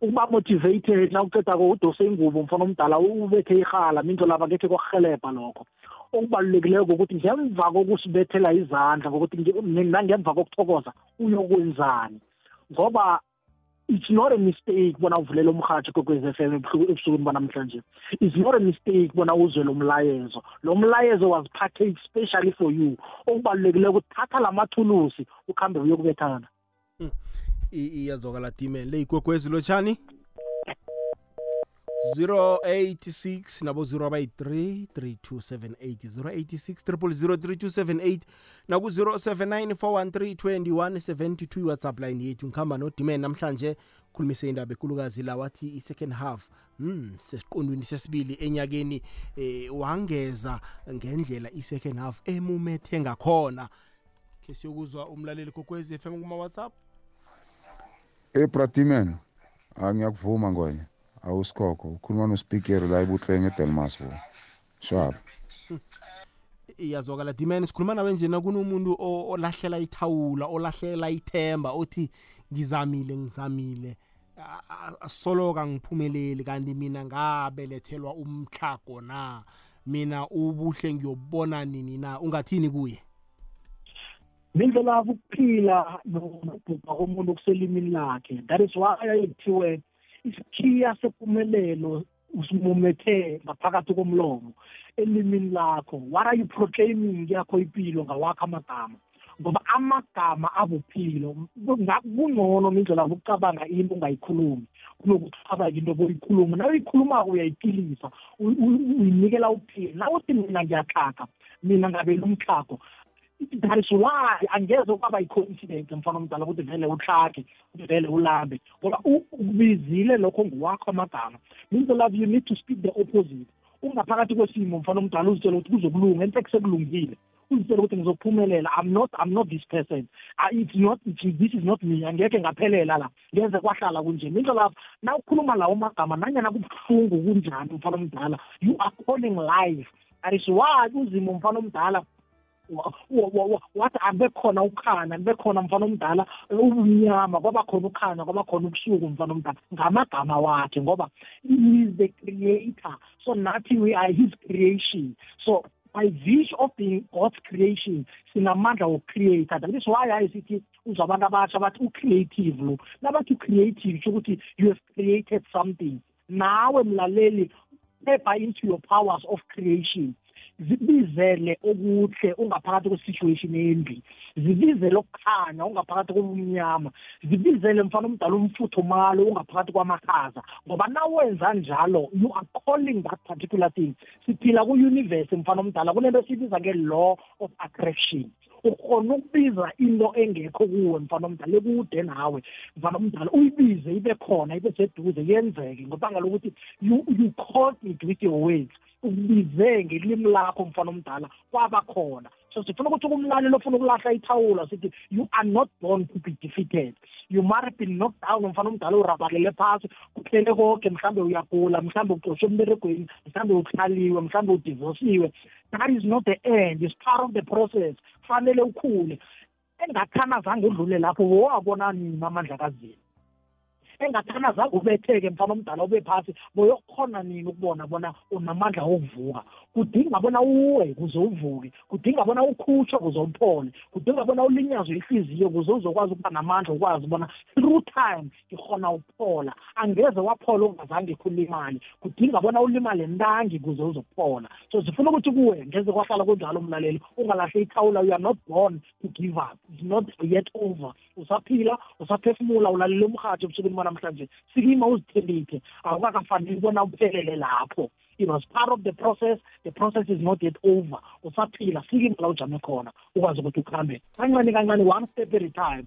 Ukuba motivated na ucedako udose ingubo mfana omdala ubethe ihala mindlo lapha ngekhe kwakuhelebha lokho. Okubalulekileko ukuthi ngemva kokusibethela izandla ngokuthi nge- nangemva kokuthokoza uyokwenzani? Ngoba it's not a mistake bona uvulela umhatsho kokwez f m ebusukwini banamhlanje. It's not a mistake bona uzwe lo mlayezo lo mlayezo was packaged specially for you. Okubalulekile ukuthi thatha la mathulusi ukuhambe uyokubethana. I- iyazwakala diman le igwegwezi lotshani 086 nabo 0 abayi-3 3278 086 3278 naku-079 413 2172 iwhatsapp line yethu. Ngihamba nodiman namhlanje khulumise indaba ekulukazi la wathi i-second half mm sesiqondweni sesibili enyakeni eh wangeza ngendlela i-second half emumethe ngakhona. Ke siyokuzwa umlaleli kokwezi FM kuma WhatsApp? Ebratiman ngiyakuvuma ngoye awusikhokho ukhuluma nospikeri la ebuhlenge edelmas bo shwab iyazwakala dimani sikhuluma nawe njena kunomuntu o- olahlela ithawula olahlela ithemba othi ngizamile ngizamile. A- a- asoloka ngiphumeleli kanti mina ngabelethelwa umtlhago na? Mina ubuhle ngiyobona nini na? Ungathini kuye? Nindlela ukuphila nokubhubha komuntu kuselimini lakhe. That is why ayethiwe isikhiya sempumelelo usimumethe ngaphakathi komlomo elimini lakho. What are you proclaiming yakho impilo ngawakho amagama? Ngoba amagama abuphilo Nga- kungcono mindlela ukucabanga into ungayikhulumi kunokuthi ucabanga into boyikhuluma nawe uyikhulumako uyayiphilisa u- u- uyinikela uphila nawe uthi mina ngiyaxhaga mina ngabela umxhago that is why angeze kwaba yi-coincidence mfana omdala ukuthi vele uhlake ukuthi vele ulambe. Ngoba u- ukubizile lokho nguwakho amagama. Means love you need to speak the opposite. Ungaphakathi kwesimo mfana omdala uzitshela ukuthi kuzokulunga enhle kusekulungile uzitshela ukuthi ngizophumelela i'm not i'm not this person. Uh, it's not it's, this is not me. Angeke ngaphelela la. Ngeze kwahlala kunje. Mindlo lapho na ukhuluma lawo magama nanyana kubuhlungu kunjani mfana omdala? You are calling life. That is why uzimo mfana omdala wa- wa- wa- wa- wathi akube khona ukhana kube khona mfana omdala ubumnyama kwaba khona ukhanya kwaba khona ubusuku mfana omdala ngamagama wakhe ngoba he is the creator so nathi we are his creation so by virtue of being God's creation sinamandla wokucreator that is why hayi sithi uzwa abantu abasha bathi ucreative lo nabathi ucreative kusho ukuthi you have created something nawe mlaleli step into your powers of creation zibizele okuhle ungaphakathi kwe-situation embi. Zibizele okukhanya ungaphakathi kobumnyama zibizele mfana omdala umfutho malo ungaphakathi kwamakhaza. Ngoba nawenza njalo you are calling that particular thing. Siphila ku-universe mfana omdala kunento esibiza nge-law of attraction. Ukhona ukubiza into engekho kuwe mfana omdala ekude nawe mfana omdala. Uyibize ibe khona ibe seduze yenzeke ngobanga lokuthi you, you caught it with your words. Ukubize ngelimi lakho mfana omdala kwaba khona. So sifuna ukuthi kumlaleli ofuna ukulahla ithawula sithi you are not born to be defeated. You must have been knocked down. Mfana omdala urabalele phasi kuphele konke mhlawumbe uyagula mhlawumbe uxoshwe emberegweni mhlawumbe uhlaliwe mhlawumbe udivosiwe that is not the end it's part of the process. Fanele ukhule. Engathana zange udlule lapho wowabona nini amandla kazini engathana zange ubetheke mfana omdala ube phasi boyokukhona nini ukubona bona unamandla wokuvuka? Kudinga bona uwe kuze uvuke kudinga bona ukhutshwe kuze uphole kudinga bona ulinyazwe ihliziyo kuze uzokwazi ukuba namandla ukwazi bona through time ngikhona ukuphola. Angeze waphola ungazange kulimali kudinga bona ulimale ntangi kuze uzokuphola. So sifuna ukuthi kuwe ngeze kwahlala kunjalo umlaleli ungalahle ithawula you are not born to give up it's not yet over. Usaphila usaphefumula ulalela umhathi ebusukwini banamhlanje sikima uzithembithe awukakafanele bona uphelele lapho. It was part of the process the process is not yet over. Usaphila sikima la ujame khona ukwazi ukuthi ukuhambe kancane kancane one step at a time.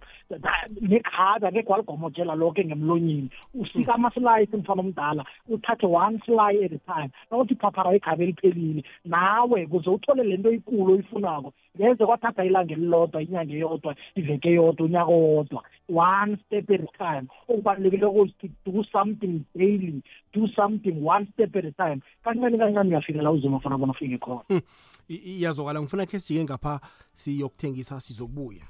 Nekhada ngekho waligomotshela lonke ngemlonyeni. Usika amasilayisi mfana omdala uthathe one sly at a time. Nawuthi phaphara ikhabe eliphelile nawe kuze uthole le nto ikulu oyifunako. Ngeze kwathatha ilanga elilodwa inyanga eyodwa iveke eyodwa unyaka owodwa. One step at a time. Okubalulekile ukuthi do something daily do something one step at a time. Kancane kancane uyafika la uzima fana bona ufike khona. Iyazokala ngifuna khe sijike ngapha siyokuthengisa sizokubuya.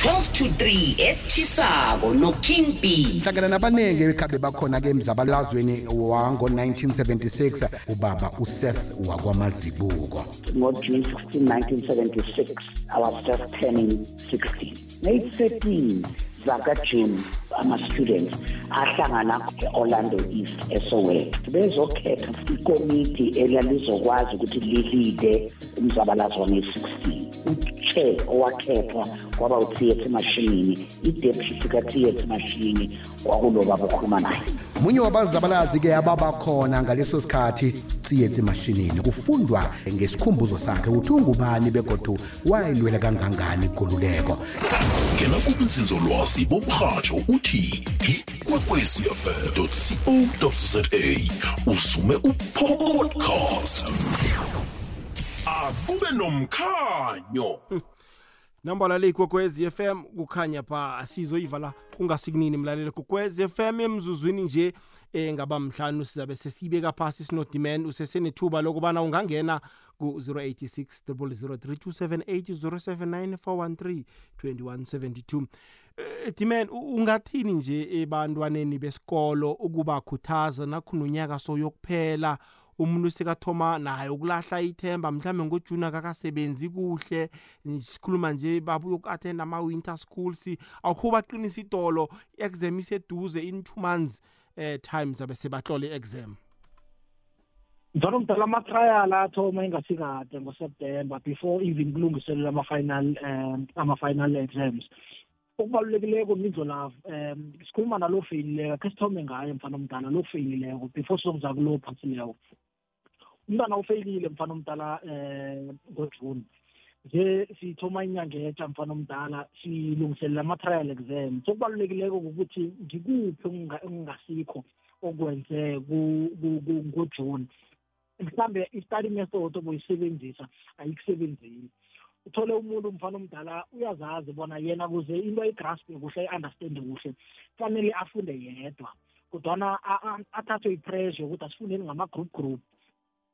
12 to 3 etchisako noking b. Hlangana nabaningi ekhabe bakhona-ke emzabalazweni wango-1976 ubaba useth wakwamazibuko. Ngo-june 16 1976 i was just turning 16 ngeyithirteen zakajune ama-students ahlangana e-orlando east esoweto. Bezokhetha ikomiti elalizokwazi ukuthi lilide umzabalazo wange-16 uchair owakhethwa kwaba utheatre mashinini i-deputy ka-theatre mashini kwakuloba bokhuluma naye. Munye wabazabalazi-ke ababakhona ngaleso sikhathi tsiyetsi mashinini kufundwa ngesikhumbuzo sakhe ukuthi ungubani begodu wayilwela kangangani ikululeko? Ngena kubunzinzolwazi bomrhatsho uthi ikwekwecfm co usume upodcast. Akube nomkhanyo nambala le ikwekwezi FM kukhanya pha asizoyiva la kungasikunini mlaleli kwekwezi FM emzuzwini nje eh ngaba mhlanu sizabe sesibeka phasi sinodiman usesenethuba lokubana ungangena ku-086 003278079 413 2172 Eh, Dimen u- ungathini nje ebantwaneni besikolo ukubakhuthaza nakhona unyaka soyokuphela? Umuntu sekathoma naye ukulahla ithemba mhlawumbe ngojuni akakasebenzi kuhle sikhuluma nje babuye uku-attenda ama-winter schools awukho baqinisa idolo i-exam iseduze in two months eh time zabe sebahlole i-exam. Njalo mdala ama-trial athoma ingasikade ngoseptember before even kulungiselelwa ama-final um ama-final exams. Okubalulekileko mindlolavu um sikhuluma nalo feyilileko khe sithome ngayo mfana omdala lo feyilileko before sizokuza kulo phasileko umntwana ufeyilile mfana omdala um ngojuni. Nje sithoma inyanga etsha mfana omdala silungiselela ama-trial exam. So kubalulekileko ukuthi ngikuphi okungasikho okwenze ngojuni. Mhlambe i-study method obuyisebenzisa ayikusebenzeli. Uthole umuntu mfana omdala uyazazi bona yena kuze into igraspe kuhle i-understande kuhle kufanele afunde yedwa. Kodwana athathwe i-pressure ukuthi asifundeni ngama-group group.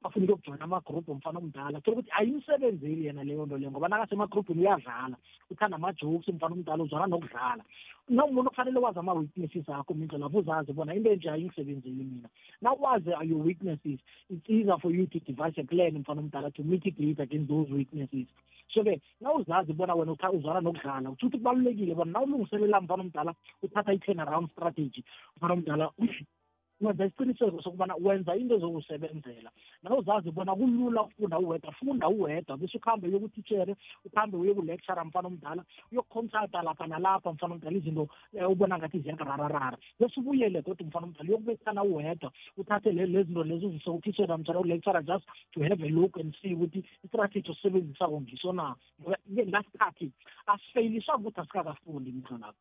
Afuna ukuyokujoyina ama-group omfana omdala. Thola ukuthi ayimsebenzeli yena leyo nto leyo ngoba nakasemagrupini uyadlala uthanda ama-jokes umfana omdala uzwana nokudlala. Nawumuntu kufanele wazi ama-weaknesses akho mindlo lapho uzazi bona into enje ayingisebenzeli mina. Nawazi your weaknesses it's easier for you to devise a plan mfana omdala to mitigate against those weaknesses. So-ke nawuzazi bona wena utha- uzwana nokudlala utho ukuthi kubalulekile bona nawulungiselela mfana omdala uthatha i-turn around strategy. Mfana omdala wenza isiqiniseko sokubana wenza into ezokusebenzela nawuzazi bona kulula ukufunda uwedwa funda uwedwa. Bese ukuhambe uyokutitshere ukuhambe uye kulectura mfana omdala uyokuconsulta lapha nalapha mfana omdala izinto um ubona ngathi ziyakurararara bese ubuyele kodwa mfana omdala uyokubethana uwedwa uthathe lezi zinto lezi uzise utitshere mtshana ulectura just to have a look and see ukuthi istrategy osebenzisako ngiso na. Ngasikhathi asifeyiliswa ukuthi asikakafundi mhlonapho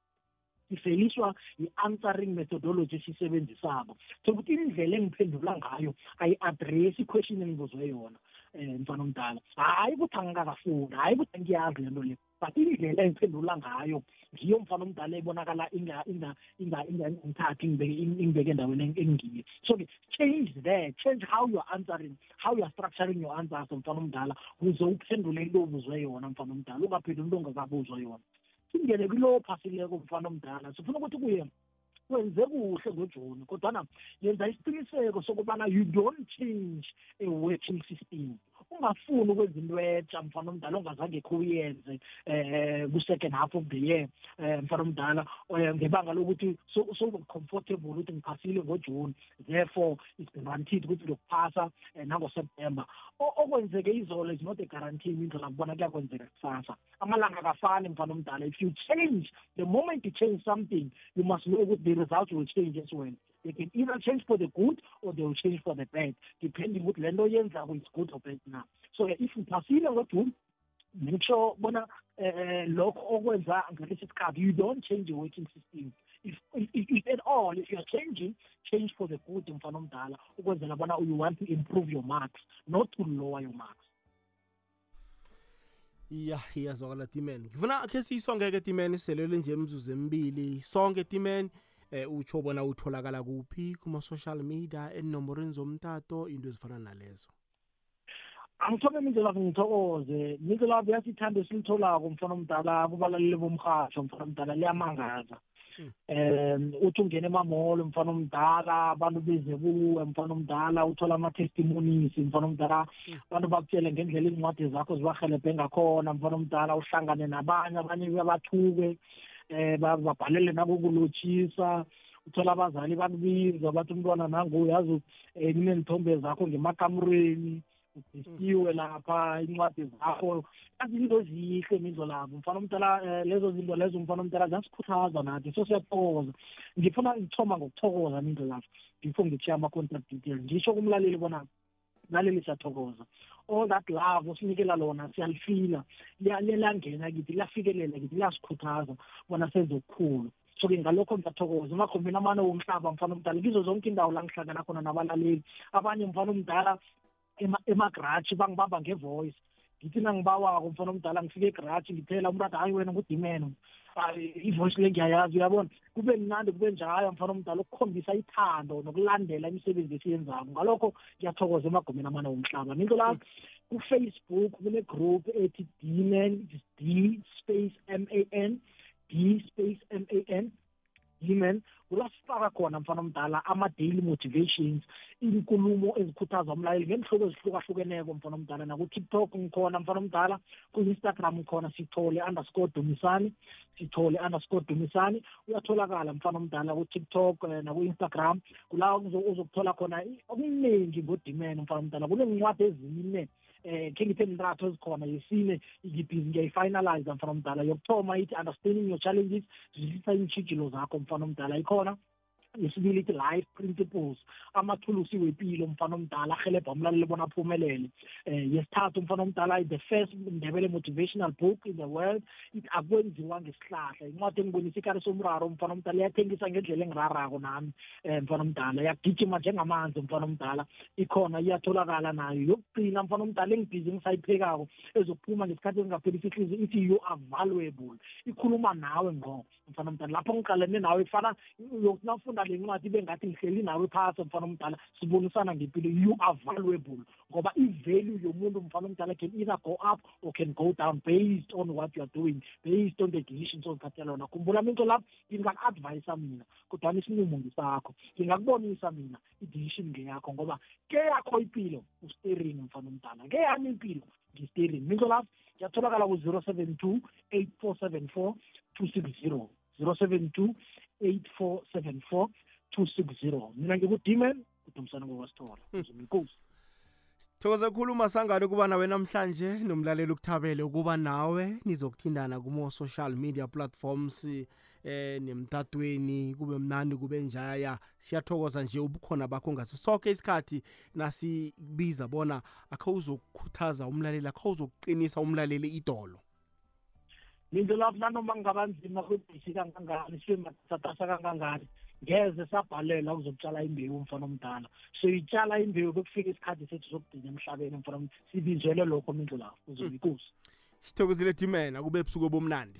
sifeliswa i-answering methodology esiyisebenzisako. Sokuthi indlela engiphendula ngayo ayi-address i-question engibuzwe yona um mfana omdala. Hhayi ukuthi angikakafuni hhayi ukuthi angiyazi le nto le but indlela engiphendula ngayo ngiyo mfana omdala ebonakala ingithathe ingibeke endaweni engiyo so-ke change there change how you're answering how you're structuring your answers mfana omdala ukuze uphendule into obuzwe yona mfana omdala ungaphenduli into ongakabuzwa yona. Singene kulo phasileko mfana omdala. Sifuna ukuthi kuye wenze kuhle ngojoni kodwana yenza isiqiniseko sokubana you don't change a working system. Ungafuni ukwenza into etsha mfana omdala ongazange kho uyenze um ku-second half of the year um mfana omdala um ngebanga lokuthi sobe-comfortable ukuthi ngiphasile ngojuni therefore it's guaranteed ukuthi ngiyokuphasa um nangoseptember. Okwenzeke izolo is not a guarantee indlela ngibona kuyakwenzeka kusasa. Amalanga akafani mfana omdala. If you change the moment you change something you must know ukuthi the results will change as well. They can either change for the good or they will change for the bad depending ukuthi le nto oyenzako is good or bad na. So if uphasile ngodumi make sure bona um lokho okwenza ngalesi sikhathi you don't change your working system. If, if, if at all if you're changing change for the good mfana omdala ukwenzela bona you want to improve your marks not to lower your marks. Ya iyazwakala timen ngifuna khe siyisonke-ke timen selele nje emzuzu emibili. Sonke timen eh utsho bona utholakala kuphi kuma-social media enomborweni zomtato into ezifana nalezo? Angithome mindlelavu ngithokoze. Mindlelavu yasithanda esilitholako mfana omdala kubalaleli bomrhatsho mfana omdala liyamangaza. Um uthi ungena emamolo mfana omdala abantu beze kuwe mfana omdala uthola ama-testimonies mfana omdala. Abantu bakutshele ngendlela izincwadi zakho zibahelebhe ngakhona mfana omdala uhlangane nabanye abanye babathuke. Um babhalele nakokulotshisa uthola abazali bakubiza bathi umntwana nangu yazi um nineenthombe zakho ngemakamureni udisiwe lapha incwadi zakho. Azinto zihle mizo labo mfana omdala um lezo zinto lezo mfana omdala ziyasikhuthaza nathi so siyathokoza ngifuna ngithoma ngokuthokoza mizo lapho before ngitshiya ama-contact details. Ngisho kumlaleli bona mlaleli siyathokoza all that love osinikela lona siyalifila. Liyangena kithi liyafikelela kithi liyasikhuthaza bona senze okukhulu. So-ke ngalokho ngiyathokoza. Emakhombeni amane womhlaba mfana omdala kizo zonke indawo la ngihlangana khona nabalaleli. Abanye mfana omdala emagratshi bangibamba ngevoice. Ngithi nangibawako mfana omdala ngifike egratshi ngithela umntu hayi wena ngudimeno. Ivoice le ngiyayazi uyabona? Kube mnandi kube njalo mfana omdala ukukhombisa ithando nokulandela imisebenzi esiyenzako. Ngalokho ngiyathokoza emagomeni amane womhlaba. Ninto la kufacebook kune-group ethi dman d space m a n d space m a n. d-man kulasifaka khona mfana omdala ama-daily motivations inkulumo ezikhuthaza umlaleli ngenhloko ezihlukahlukeneko mfana omdala. Naku-tiktok ngikhona mfana omdala ku-instagram khona sithole underscore dumisani sithole underscore dumisani. Uyatholakala mfana omdala ku-tiktok um naku-instagram. Kula uzokuthola khona okuningi ngodimene mfana omdala kunezincwadi ezine eh khe ngithe ntathu ezikhona yesine ngibhizi ngiyayifinalize mfana omdala. Yokuthoma ithi understanding your challenges zwisisa iintshijilo zakho mfana omdala. Ikhona? Yesibili ithi life principles. Amathulusi wempilo mfana omdala ahelebha umlaleli bona aphumelele. Um yesithathu mfana omdala the first ndebele motivational book in the world. Ithi akwenziwa ngesihlahla. Incwadi engibonisa ikari somraro mfana omdala iyathengisa ngendlela engirarako nami um mfana omdala. Iyagijima njengamanzi mfana omdala. Ikhona iyatholakala nayo. Yokugcina mfana omdala engibhizi engisayiphekako ezokuphuma ngesikhathi esingaphelisa ihliziyo ithi you are valuable. Ikhuluma nawe ngqo mfana omdala. Lapho ngiqalene nawe ifana yokuthi nawufunda le ncwadi ibe ngathi ngihleli nawe phasi mfana omdala sibonisana ngempilo. You are valuable ngoba i-value yomuntu mfana omdala can either go up or can go down based on what you are doing based on the decisions ozithathela wona khumbula minto lapho ngingaku-advayisa mina kodwana isinqumo ngisakho. Ngingakubonisa mina i-decision ngeyakho ngoba ke yakho impilo usteering mfana omdala. Ke yami impilo ngi-steering. Minto lapho ngiyatholakala ku-zero seven two eight four seven four two six zero zero seven two 8474 260 mina ngikudimen udumisana ngokwasithola uzuma inkosi. Thokoza khulu masangane ukuba nawe namhlanje nomlaleli ukuthabele ukuba nawe. Nizokuthindana kumo-social media platforms eh nemtatweni kube mnandi kube njaya. Siyathokoza nje ubukhona bakho ngaso sonke isikhathi nasibiza bona akho uzokukhuthaza umlaleli akho uzokuqinisa umlaleli idolo into lapho nanoma kungaba nzima kwebhisi kangangani sibe matatasa kangangani ngeze sabhalela ukuzokutshala imbewu mfana omdala. Soyitshala imbewu bekufika isikhathi sethu sokugcina emhlabeni mfana om- sibinjelwe lokho mindlu lapho uzobikusi sithokozile dimena kube ebusuku bomnandi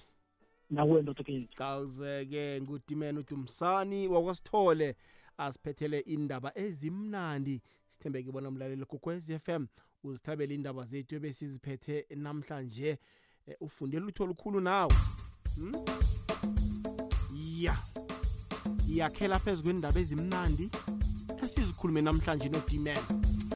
nakuwe ndoda ke cawuzeke ngudimena udumsani wakwasithole asiphethele indaba ezimnandi. Sithembeke bona umlaleli kokwez f m uzithabela indaba zethu ebesiziphethe namhlanje. Eh, ufundela utho olukhulu nawe. Hmm? ya yakhela phezu kwendaba ezimnandi esizikhulume namhlanje nodimena